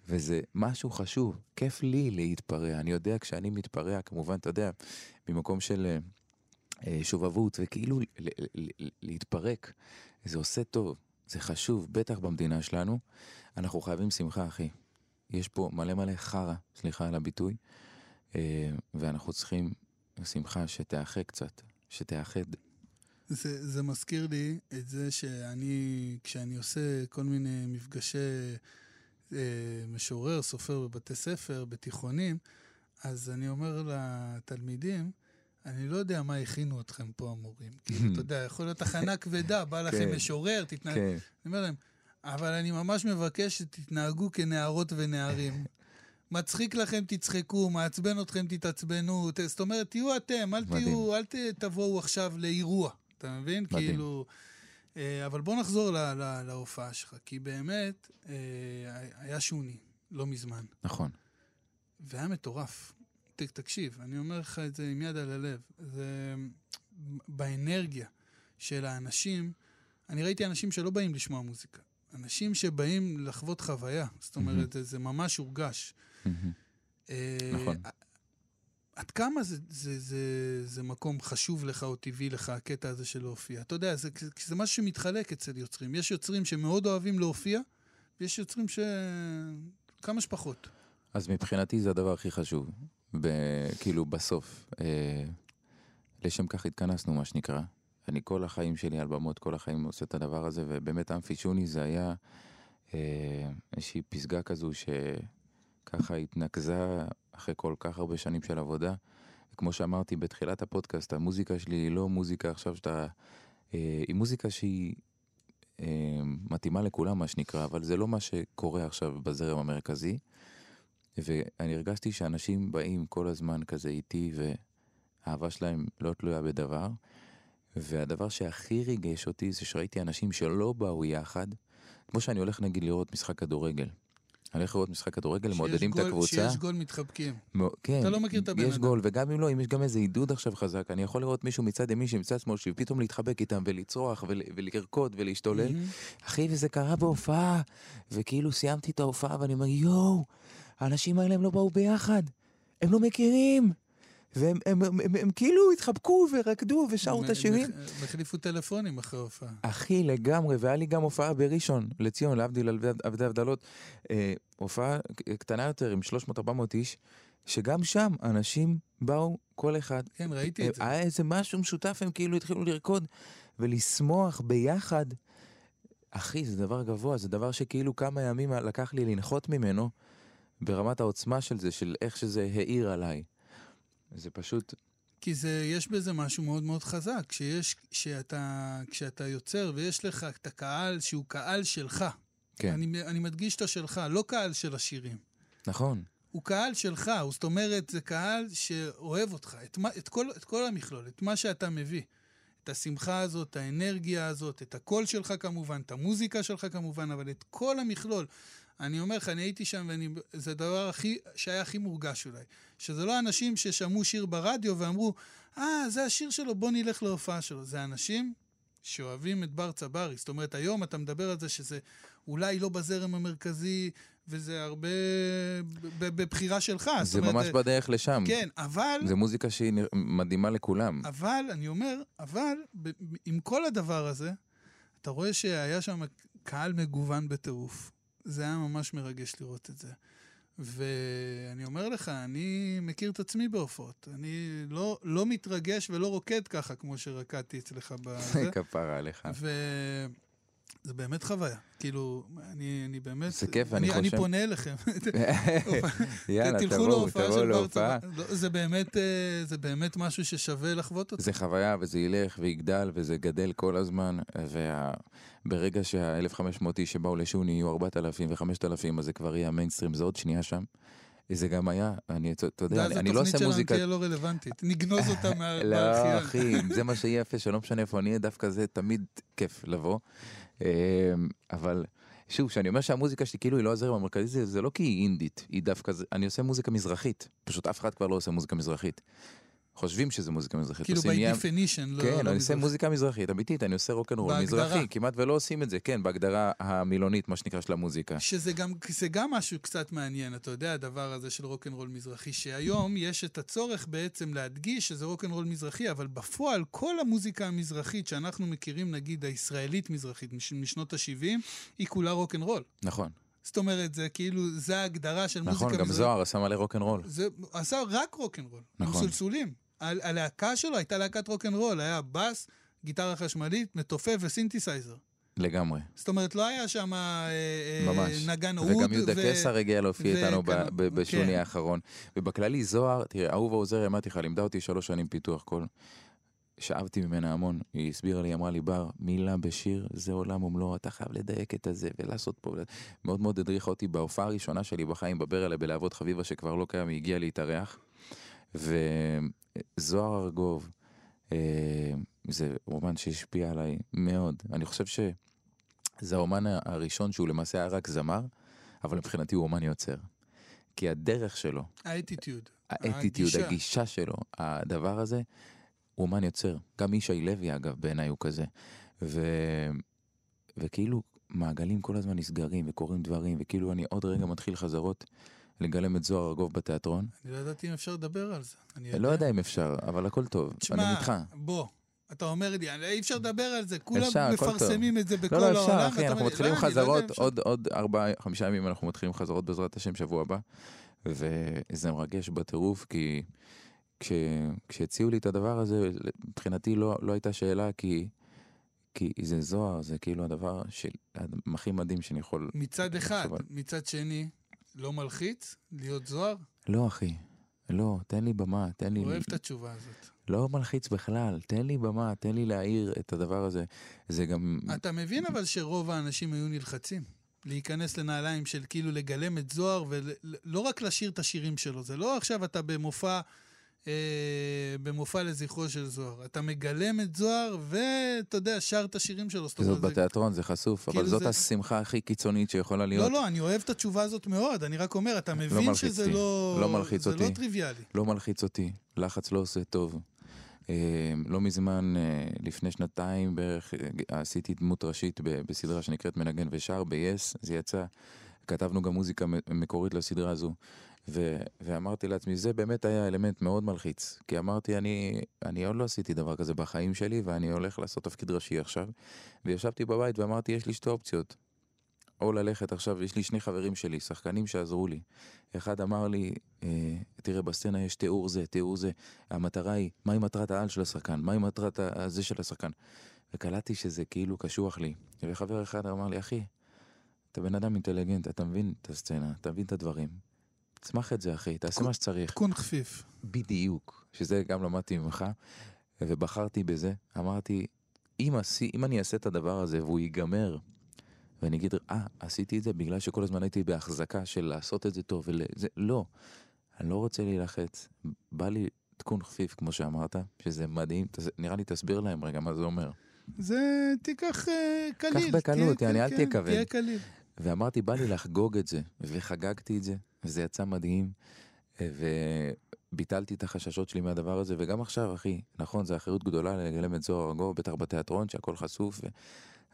וזה משהו חשוב, כיף לי להתפרע. אני יודע, כשאני מתפרע, כמובן, אתה יודע, ממקום של אה, אה, שובבות, וכאילו ל- ל- ל- להתפרק, זה עושה טוב, זה חשוב, בטח במדינה שלנו. אנחנו חייבים שמחה, אחי. יש פה מלא מלא חרא, סליחה על הביטוי, אה, ואנחנו צריכים שמחה שתאחה קצת, שתאחד. זה, זה מזכיר לי את זה שאני, כשאני עושה כל מיני מפגשי אה, משורר, סופר בבתי ספר, בתיכונים, אז אני אומר לתלמידים, אני לא יודע מה הכינו אתכם פה המורים. כאילו, אתה יודע, יכול להיות הכנה כבדה, בא לכם כן. משורר, תתנהג... כן, אני אומר להם, אבל אני ממש מבקש שתתנהגו כנערות ונערים. מצחיק לכם, תצחקו, מעצבן אתכם, תתעצבנו. זאת אומרת, תהיו אתם, אל מדהים. תהיו, אל ת, תבואו עכשיו לאירוע, אתה מבין? מדהים. כאילו... אה, אבל בוא נחזור ל- ל- להופעה שלך, כי באמת אה, היה שוני, לא מזמן, נכון. והיה מטורף. ת- תקשיב, אני אומר לך את זה עם יד על הלב. זה באנרגיה של האנשים, אני ראיתי אנשים שלא באים לשמוע מוזיקה. אנשים שבאים לחוות חוויה. זאת אומרת, זה, זה ממש הורגש. אה, נכון. עד כמה זה, זה, זה, זה מקום חשוב לך או טבעי לך, הקטע הזה של להופיע? אתה יודע, זה, זה, זה משהו שמתחלק אצל יוצרים. יש יוצרים שמאוד אוהבים להופיע, ויש יוצרים ש... כמה שפחות. אז מבחינתי זה הדבר הכי חשוב. ב- כאילו בסוף. אה, לשם כך התכנסנו, מה שנקרא. אני כל החיים שלי על במות, כל החיים עושה את הדבר הזה, ובאמת אמפי שוני זה היה אה, איזושהי פסגה כזו שככה התנקזה אחרי כל כך הרבה שנים של עבודה. וכמו שאמרתי בתחילת הפודקאסט, המוזיקה שלי היא לא מוזיקה עכשיו שאתה... אה, היא מוזיקה שהיא אה, מתאימה לכולם, מה שנקרא, אבל זה לא מה שקורה עכשיו בזרם המרכזי. ואני הרגשתי שאנשים באים כל הזמן כזה איתי, והאהבה שלהם לא תלויה בדבר. והדבר שהכי ריגש אותי זה שראיתי אנשים שלא באו יחד, כמו שאני הולך נגיד לראות משחק כדורגל. אני הולך לראות משחק כדורגל, מעודדים את הקבוצה. שיש גול מתחבקים. מו- כן, אתה לא מכיר את הבן יש אדם. גול, וגם אם לא, אם יש גם איזה עידוד עכשיו חזק, אני יכול לראות מישהו מצד ימין שמצד שמאל, שפתאום להתחבק איתם ולצרוח ול- ולרקוד ולהשתולל. מהמם. אחי, וזה קרה בהופעה, וכאילו סיימתי את ההופעה ואני אומר, יואו, האנשים האלה הם לא באו ביחד, הם לא מכירים. והם הם, הם, הם, הם כאילו התחבקו ורקדו ושרו את השירים. הם החליפו טלפונים אחרי ההופעה. אחי, לגמרי, והיה לי גם הופעה בראשון לציון, להבדיל אלפי הבדלות. אה, הופעה קטנה יותר עם 300-400 איש, שגם שם אנשים באו, כל אחד. כן, ראיתי את זה. היה איזה משהו משותף, הם כאילו התחילו לרקוד ולשמוח ביחד. אחי, זה דבר גבוה, זה דבר שכאילו כמה ימים לקח לי לנחות ממנו ברמת העוצמה של זה, של איך שזה האיר עליי. זה פשוט, כי זה, יש בזה משהו מאוד מאוד חזק, כשיש, כשאתה, כשאתה יוצר ויש לך את הקהל שהוא קהל שלך. כן, אני, אני מדגיש את השלך, לא קהל של השירים. נכון. הוא קהל שלך, הוא- זאת אומרת, זה קהל שאוהב אותך, את, מה, את, כל, את כל המכלול, את מה שאתה מביא. את השמחה הזאת, את האנרגיה הזאת, את הקול שלך כמובן, את המוזיקה שלך כמובן, אבל את כל המכלול. אני אומר לך, אני הייתי שם, וזה הדבר הכי, שהיה הכי מורגש אולי. שזה לא אנשים ששמעו שיר ברדיו ואמרו, אה, זה השיר שלו, בוא נלך להופעה שלו. זה אנשים שאוהבים את בר צברי. זאת אומרת, היום אתה מדבר על זה שזה אולי לא בזרם המרכזי, וזה הרבה בבחירה שלך. זה אומרת, ממש בדרך לשם. כן, אבל... זה מוזיקה שהיא מדהימה לכולם. אבל, אני אומר, אבל, עם כל הדבר הזה, אתה רואה שהיה שם קהל מגוון בטירוף. זה היה ממש מרגש לראות את זה. ואני אומר לך, אני מכיר את עצמי בהופעות. אני לא, לא מתרגש ולא רוקד ככה, כמו שרקדתי אצלך בזה. כפרה עליך. וזה באמת חוויה. כאילו, אני, אני באמת... זה כיף, אני אני חושב- פונה אליכם. יאללה, תבואו, להופעה תבואו להופעה. לא, זה באמת, אה, זה באמת משהו ששווה לחוות אותו. זה חוויה וזה ילך ויגדל וזה גדל כל הזמן וברגע שה-1500 איש שבאו לשוני יהיו 4,000 ו-5,000 אז זה כבר יהיה המיינסטרים זה עוד שנייה שם. זה גם היה, אני, אתה יודע, אני, לא עושה התוכנית מוזיקה, שלנו תהיה לא רלוונטית. נגנוז אותה לא מהארכיון. אחי, זה מה שיהיה יפה שלא משנה איפה אני אהיה דווקא זה תמיד כיף לבוא. אמ, אבל שוב, כשאני אומר שהמוזיקה שלי כאילו היא לא הזרם המרכזי זה, זה לא כי היא אינדית, היא דווקא, זה- אני עושה מוזיקה מזרחית, פשוט אף אחד כבר לא עושה מוזיקה מזרחית. חושבים שזה מוזיקה מזרחית, כאילו by definition, לא... כן, לא אני עושה. מוזיקה מזרחית, אמיתית, אני עושה רוקנרול. מזרחי, כמעט ולא עושים את זה, כן, בהגדרה המילונית, מה שנקרא, של המוזיקה. שזה גם, משהו קצת מעניין, אתה יודע, הדבר הזה של רוקנרול מזרחי, שהיום יש את הצורך בעצם להדגיש שזה רוקנרול מזרחי, אבל בפועל כל המוזיקה המזרחית שאנחנו מכירים, נגיד הישראלית מזרחית מש- משנות ה-70, היא כולה רוקנרול. נכון, זאת אומרת, זה כאילו, זה ההגדרה של מוזיקה נכון, מזרחית. גם זוהר עשה מלא רוקנרול. זה עשה רק רוקנרול, נכון. עם סולסולים. הלהקה שלו הייתה להקת רוקנרול, היה בס, גיטרה חשמלית, מתופף וסינתסייזר. לגמרי, זאת אומרת, לא היה שם אה, אה, ממש. נגן אהוד. וגם יהודה ו- קסר הגיע להופיע איתנו ב- ב- בשוני כן. האחרון. ובכללי, זוהר, תראה, אהובה עוזרי, אמרתי לך, לימדה אותי שלוש שנים פיתוח קול. שאבתי ממנה המון, היא הסבירה לי, אמרה לי, בר, מילה בשיר זה עולם ומלואו, אתה חייב לדייק את הזה ולעשות פה. מאוד מאוד הדריכה אותי בהופעה הראשונה שלי בחיים, בברלה, בלהבות חביבה, שכבר לא קיים, היא הגיעה להתארח. וזוהר ארגוב, אה, זה רומן שהשפיע עליי מאוד. אני חושב שזה האומן הראשון שהוא למעשה היה רק זמר, אבל מבחינתי הוא אומן יוצר. כי הדרך שלו, האטיטיוד. האטיטיוד, הגישה. הגישה שלו, הדבר הזה, הוא אומן יוצר. גם ישי לוי, אגב, בעיניי הוא כזה. ו... וכאילו, מעגלים כל הזמן נסגרים וקורים דברים, וכאילו אני עוד רגע מתחיל חזרות לגלם את זוהר ארגוב בתיאטרון. אני לא ידעתי אם אפשר לדבר על זה. אני לא יודע אם אפשר, אבל הכל טוב. תשמע, אני איתך. בוא, אתה אומר לי, אי אפשר לדבר על זה, כולם אפשר. מפרסמים את זה בכל לא, העולם. לא, אפשר, ואתה אחי, אנחנו לי, מתחילים לא, לא חזרות, אפשר. עוד, עוד ארבעה, חמישה ימים אנחנו מתחילים חזרות בעזרת השם שבוע הבא, וזה מרגש בטירוף, כי כש, כשהציעו לי את הדבר הזה, מבחינתי לא, לא הייתה שאלה, כי, כי זה זוהר, זה כאילו הדבר של, הכי מדהים שאני יכול... מצד אחד, מצד שני, לא מלחיץ להיות זוהר? לא, אחי, לא, תן לי במה, תן לי... אוהב את התשובה הזאת. לא מלחיץ בכלל, תן לי במה, תן לי להעיר את הדבר הזה. זה גם... אתה מבין אבל שרוב האנשים היו נלחצים. להיכנס לנעליים של כאילו לגלם את זוהר, ולא רק לשיר את השירים שלו, זה לא עכשיו אתה במופע, אה, במופע לזכרו של זוהר. אתה מגלם את זוהר, ואתה יודע, שר את השירים שלו. זאת אומרת, זה- בתיאטרון, זה חשוף, אבל כאילו זאת זה- השמחה הכי קיצונית שיכולה להיות. לא, לא, אני אוהב את התשובה הזאת מאוד, אני רק אומר, אתה מבין מלחיץ שזה לא... לא מלחיץ זה אותי. לא טריוויאלי. לא מלחיץ אותי, לחץ לא עושה טוב. אה, לא מזמן, אה, לפני שנתיים בערך, אה, עשיתי דמות ראשית בסדרה שנקראת מנגן ושר ב-yes, זה יצא. כתבנו גם מוזיקה מקורית לסדרה הזו. ו- ואמרתי לעצמי, זה באמת היה אלמנט מאוד מלחיץ. כי אמרתי, אני, אני עוד לא עשיתי דבר כזה בחיים שלי, ואני הולך לעשות תפקיד ראשי עכשיו. וישבתי בבית ואמרתי, יש לי שתי אופציות. או ללכת עכשיו, יש לי שני חברים שלי, שחקנים שעזרו לי. אחד אמר לי, אה, תראה, בסצנה יש תיאור זה, תיאור זה. המטרה היא, מהי מטרת העל של השחקן? מהי מטרת ה- זה של השחקן? וקלטתי שזה כאילו קשוח לי. וחבר אחד אמר לי, אחי, אתה בן אדם אינטליגנט, אתה מבין את הסצנה, אתה מבין את הדברים. תצמח את זה, אחי, תעשה קו- מה שצריך. תיקון חפיף. בדיוק, שזה גם למדתי ממך, ובחרתי בזה. אמרתי, אם, עשי, אם אני אעשה את הדבר הזה והוא ייגמר, ואני אגיד, אה, עשיתי את זה בגלל שכל הזמן הייתי בהחזקה של לעשות את זה טוב, וזה, לא, אני לא רוצה להילחץ. בא לי תיקון חפיף, כמו שאמרת, שזה מדהים. תס, נראה לי תסביר להם רגע מה זה אומר. זה תיקח אה, קליל. בקלות, תהיה- יעני, אל כן, תהיה כבד. תהיה קליל. ואמרתי, בא לי לחגוג את זה, וחגגתי את זה, וזה יצא מדהים, וביטלתי את החששות שלי מהדבר הזה, וגם עכשיו, אחי, נכון, זו אחריות גדולה לגלם את זוהר ארגוב, בטח בתיאטרון, שהכל חשוף, ו...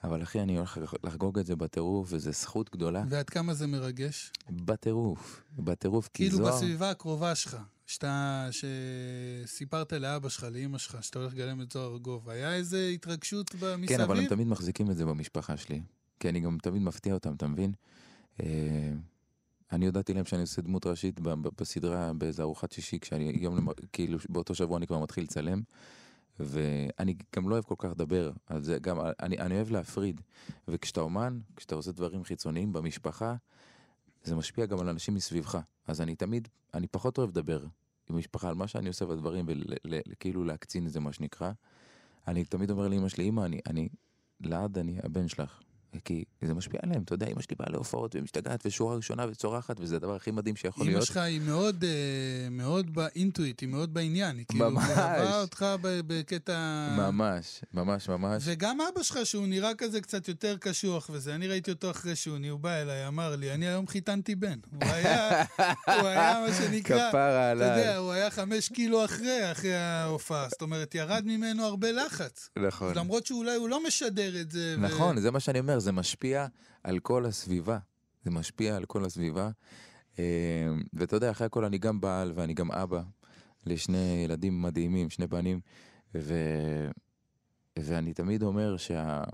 אבל אחי, אני הולך לחגוג את זה בטירוף, וזו זכות גדולה. ועד כמה זה מרגש? בטירוף, בטירוף, כי כאילו זוהר... בסביבה הקרובה שלך, שאתה, שסיפרת לאבא שלך, לאמא שלך, שאתה הולך לגלם את זוהר ארגוב, היה איזה התרגשות מסביב? כן, אבל הם תמיד מחזיקים את זה במשפחה שלי. כי אני גם תמיד מפתיע אותם, אתה מבין? אני הודעתי להם שאני עושה דמות ראשית בסדרה באיזה ארוחת שישי, כשאני יום, כאילו באותו שבוע אני כבר מתחיל לצלם. ואני גם לא אוהב כל כך לדבר על זה, גם אני, אני אוהב להפריד. וכשאתה אומן, כשאתה עושה דברים חיצוניים במשפחה, זה משפיע גם על אנשים מסביבך. אז אני תמיד, אני פחות אוהב לדבר עם המשפחה על מה שאני עושה בדברים, וכאילו להקצין את זה, מה שנקרא. אני תמיד אומר לאמא שלי, אמא, אני, אני, לעד אני הבן שלך. כי זה משפיע עליהם, אתה יודע, אמא שלי באה להופעות ומשתגעת ושורה ראשונה וצורחת, וזה הדבר הכי מדהים שיכול אמא להיות. שלך היא מאוד, אה, מאוד באינטואיט, היא מאוד בעניין. היא כאילו. מלווה אותך בקטע... ממש, ממש, ממש. וגם אבא שלך, שהוא נראה כזה קצת יותר קשוח וזה, אני ראיתי אותו אחרי שהוא הוא בא אליי, אמר לי, אני היום חיתנתי בן. הוא היה, הוא היה מה שנקרא, כפרה אתה יודע, עליי. הוא היה חמש קילו אחרי, אחרי ההופעה. זאת אומרת, ירד ממנו הרבה לחץ. נכון. למרות שאולי הוא לא משדר את זה. ו- נכון, זה מה שאני אומר, זה משפיע על כל הסביבה. זה משפיע על כל הסביבה. אה, ואתה יודע, אחרי הכל אני גם בעל ואני גם אבא לשני ילדים מדהימים, שני בנים, ו... ואני תמיד אומר שה...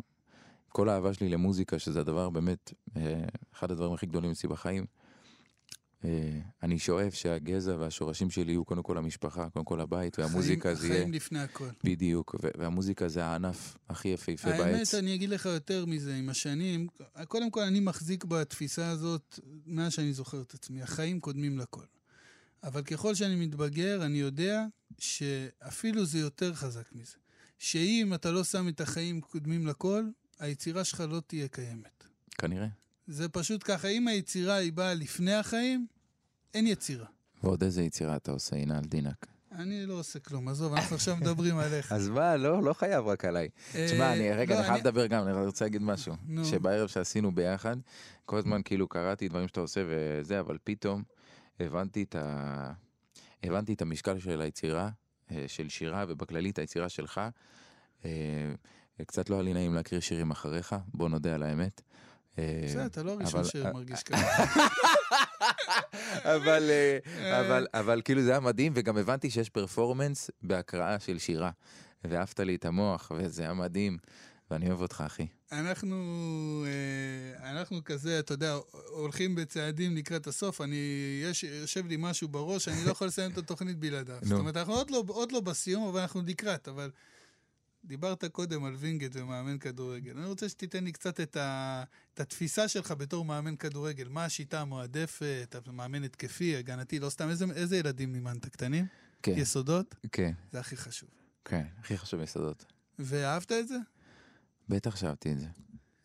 כל האהבה שלי למוזיקה, שזה הדבר באמת, אה, אחד הדברים הכי גדולים אצלי בחיים, אני שואף שהגזע והשורשים שלי יהיו קודם כל המשפחה, קודם כל הבית, והמוזיקה זה יהיה... חיים לפני הכל. בדיוק, והמוזיקה זה הענף הכי יפהפה האמת, בעץ. אני אגיד לך יותר מזה, עם השנים, קודם כל אני מחזיק בתפיסה הזאת מאז שאני זוכר את עצמי, החיים קודמים לכל. אבל ככל שאני מתבגר, אני יודע שאפילו זה יותר חזק מזה. שאם אתה לא שם את החיים קודמים לכל, היצירה שלך לא תהיה קיימת. כנראה. זה פשוט ככה, אם היצירה היא באה לפני החיים, אין יצירה. ועוד איזה יצירה אתה עושה, הנה על דינק. אני לא עושה כלום, עזוב, אנחנו עכשיו מדברים עליך. אז מה, לא, לא חייב רק עליי. תשמע, אה, אני, רגע, לא, אני חייב לדבר גם, אני רוצה להגיד משהו. שבערב שעשינו ביחד, כל הזמן כאילו קראתי דברים שאתה עושה וזה, אבל פתאום הבנתי את ה... הבנתי את המשקל של היצירה, אה, של שירה, ובכללית היצירה שלך. אה, קצת לא היה לי נעים להקריא שירים אחריך, בוא נודה על האמת. בסדר, אתה לא הראשון שמרגיש ככה. אבל, אה, אבל, אבל כאילו זה היה מדהים, וגם הבנתי שיש פרפורמנס בהקראה של שירה. ואהבת לי את המוח, וזה היה מדהים, ואני אוהב אותך, אחי. אנחנו, אה, אנחנו כזה, אתה יודע, הולכים בצעדים לקראת הסוף. אני, יש, יושב לי משהו בראש, אני לא יכול לסיים את התוכנית בלעדיו. זאת אומרת, אנחנו עוד לא, עוד לא בסיום, אבל אנחנו לקראת. אבל דיברת קודם על וינגייט ומאמן כדורגל. אני רוצה שתיתן לי קצת את, ה, את התפיסה שלך בתור מאמן כדורגל. מה השיטה המועדפת, אתה מאמן התקפי, הגנתי, לא סתם. איזה, איזה ילדים מימנת? קטנים? כן, יסודות? כן, זה הכי חשוב. כן, הכי חשוב יסודות. ואהבת את זה? בטח שאהבתי את זה.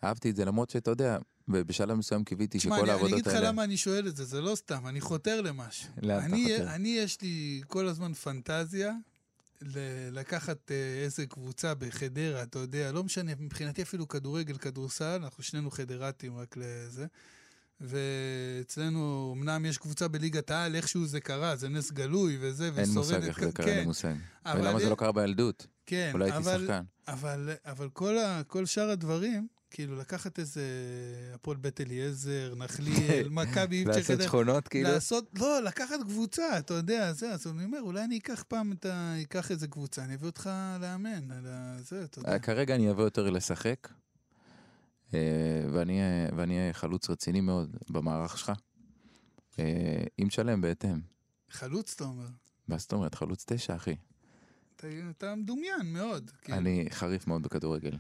אהבתי את זה, למרות שאתה יודע, בשלב מסוים קיוויתי תשמע, שכל אני, אני העבודות אגיד לך האלה... למה אני שואל את זה, זה לא סתם, אני חותר למשהו. לאן אתה אני, חותר? אני, יש לי כל הזמן פנטזיה לקחת אה, איזה קבוצה בחדרה, אתה יודע, לא משנה, מבחינתי אפילו כדורגל, כדורסל, אנחנו שנינו חדרתים רק לזה. ואצלנו, אמנם יש קבוצה בליגת העל, איכשהו זה קרה, זה נס גלוי וזה, אין מושג ושורדת איך זה קרה, אין כן, מושג. ולמה זה לא קרה בילדות? כן, אולי הייתי אבל, שחקן. אבל, אבל כל, ה, כל שאר הדברים, כאילו לקחת איזה הפועל בית אליעזר, נחליאל, מכבי, לעשות שכונות, כאילו? לעשות, לא, לקחת קבוצה, אתה יודע, זה, אז אני אומר, אולי אני אקח פעם את ה... אקח איזה קבוצה, אני אביא אותך לאמן, על זה, אתה יודע. אה, כרגע אני אבוא יותר לשחק, אה, ואני אהיה- חלוץ רציני מאוד במערך שלך. אה, אם תשלם בהתאם. חלוץ, אתה אומר. מה זאת אומרת? חלוץ תשע, אחי. אתה, מדומיין מאוד. כאילו. אני חריף מאוד בכדורגל.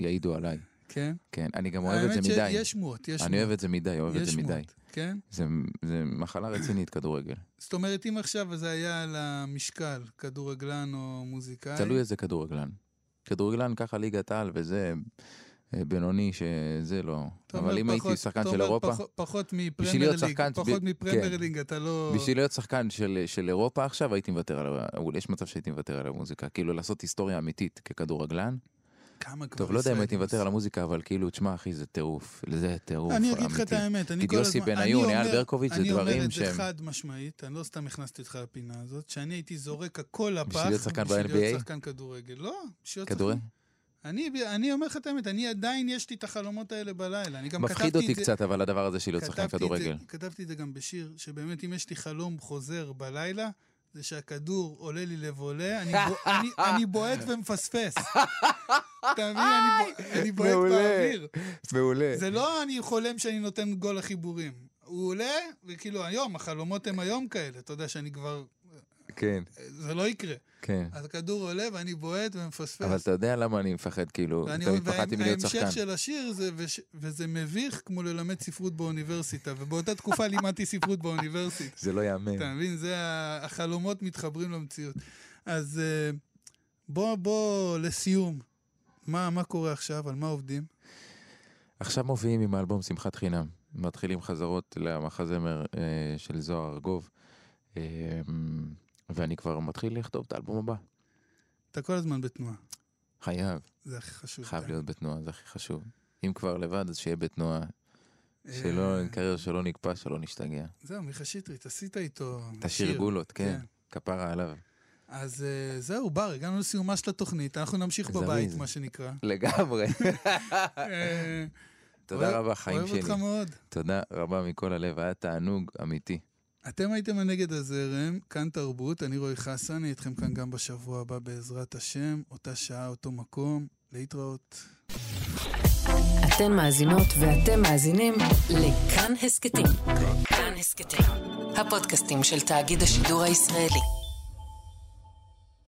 יעידו עליי. כן? כן, אני גם אוהב את זה מדי. האמת שיש שמועות, יש שמועות. אני אוהב את זה מדי, אוהב את זה מדי. כן? זה זה מחלה רצינית, כדורגל. זאת אומרת, אם עכשיו זה היה על המשקל, כדורגלן או מוזיקאי... תלוי איזה כדורגלן. כדורגלן ככה ליגת העל וזה אה, בינוני שזה לא. אבל אם הייתי פחות- שחקן אתה של אירופה, פחות- מפרמייר ליג, שחקן- פחות מפרמייר כן. ליג, אתה לא... בשביל להיות שחקן של, של אירופה עכשיו הייתי מוותר על, יש מצב שהייתי מוותר על המוזיקה. כאילו לעשות היסטוריה אמיתית ככדורגלן. כמה כבר טוב, לא יודע אם הייתי מוותר על. המוזיקה, אבל כאילו, תשמע אחי, זה טירוף. זה טירוף אני אגיד לך את אמיתי. האמת, אני כל יוסי הזמן... בניון, אני אייל ברקוביץ', זה אני דברים אומר את שהם- זה חד משמעית, אני לא סתם הכנסתי אותך לפינה הזאת, שאני הייתי זורק הכל לפח... בשביל להיות שחקן בשביל ב-NBA? להיות שחקן כדורגל. לא, בשביל להיות כדורגל? שחקן- אני, אני אומר לך את האמת, אני עדיין יש לי את החלומות האלה בלילה. אני גם מפחיד אותי זה- קצת, אבל הדבר הזה של להיות שחקן כדורגל. כתבתי את זה גם בשיר, שבאמת אם יש לי חלום חוזר בלילה, זה שהכדור עולה לי לבולה, אני, בו, אני, אני בועט ומפספס. אתה מבין? אני, בוע- אני בועט מעולה. באוויר. מעולה. זה לא אני חולם שאני נותן גול לחיבורים. הוא עולה, וכאילו היום, החלומות הם היום כאלה. אתה יודע שאני כבר... כן, זה לא יקרה. כן. אז הכדור עולה ואני בועט ומפספס. אבל אתה יודע למה אני מפחד, כאילו, ואני תמיד אומר, פחדתי מלהיות וההמשך שחקן. של השיר זה, וש, וזה מביך כמו ללמד ספרות באוניברסיטה, ובאותה תקופה לימדתי ספרות באוניברסיטה. זה לא ייאמן. אתה מבין? זה החלומות מתחברים למציאות. אז אה, בוא, בוא, לסיום. מה, מה קורה עכשיו? על מה עובדים? עכשיו מופיעים עם האלבום שמחת חינם. מתחילים חזרות למחזמר אה, של זוהר ארגוב. אה, ואני כבר מתחיל לכתוב את האלבום הבא. אתה כל הזמן בתנועה. חייב, זה הכי חשוב. חייב אתה- להיות בתנועה, זה הכי חשוב. אם כבר לבד, אז שיהיה בתנועה. אה, שלא, קריירה שלא נקפא, שלא נשתגע. זהו, מיכה שטרית, עשית איתו את השיר שיר. גולות, כן. כן. כפרה עליו. אז אה, זהו, בר, הגענו לסיומה של התוכנית, אנחנו נמשיך. בבית, מה שנקרא. לגמרי. אה, תודה אוהב- רבה, חיים אוהב שלי. אותך מאוד. תודה רבה מכל הלב, היה תענוג אמיתי. אתם הייתם הנגד הזרם, כאן תרבות, אני רועי חסן, אני איתכם כאן גם בשבוע הבא בעזרת השם, אותה שעה, אותו מקום, להתראות. אתן מאזינות ואתם מאזינים לכאן הסכתים. כאן הסכתים, הפודקאסטים של תאגיד השידור הישראלי.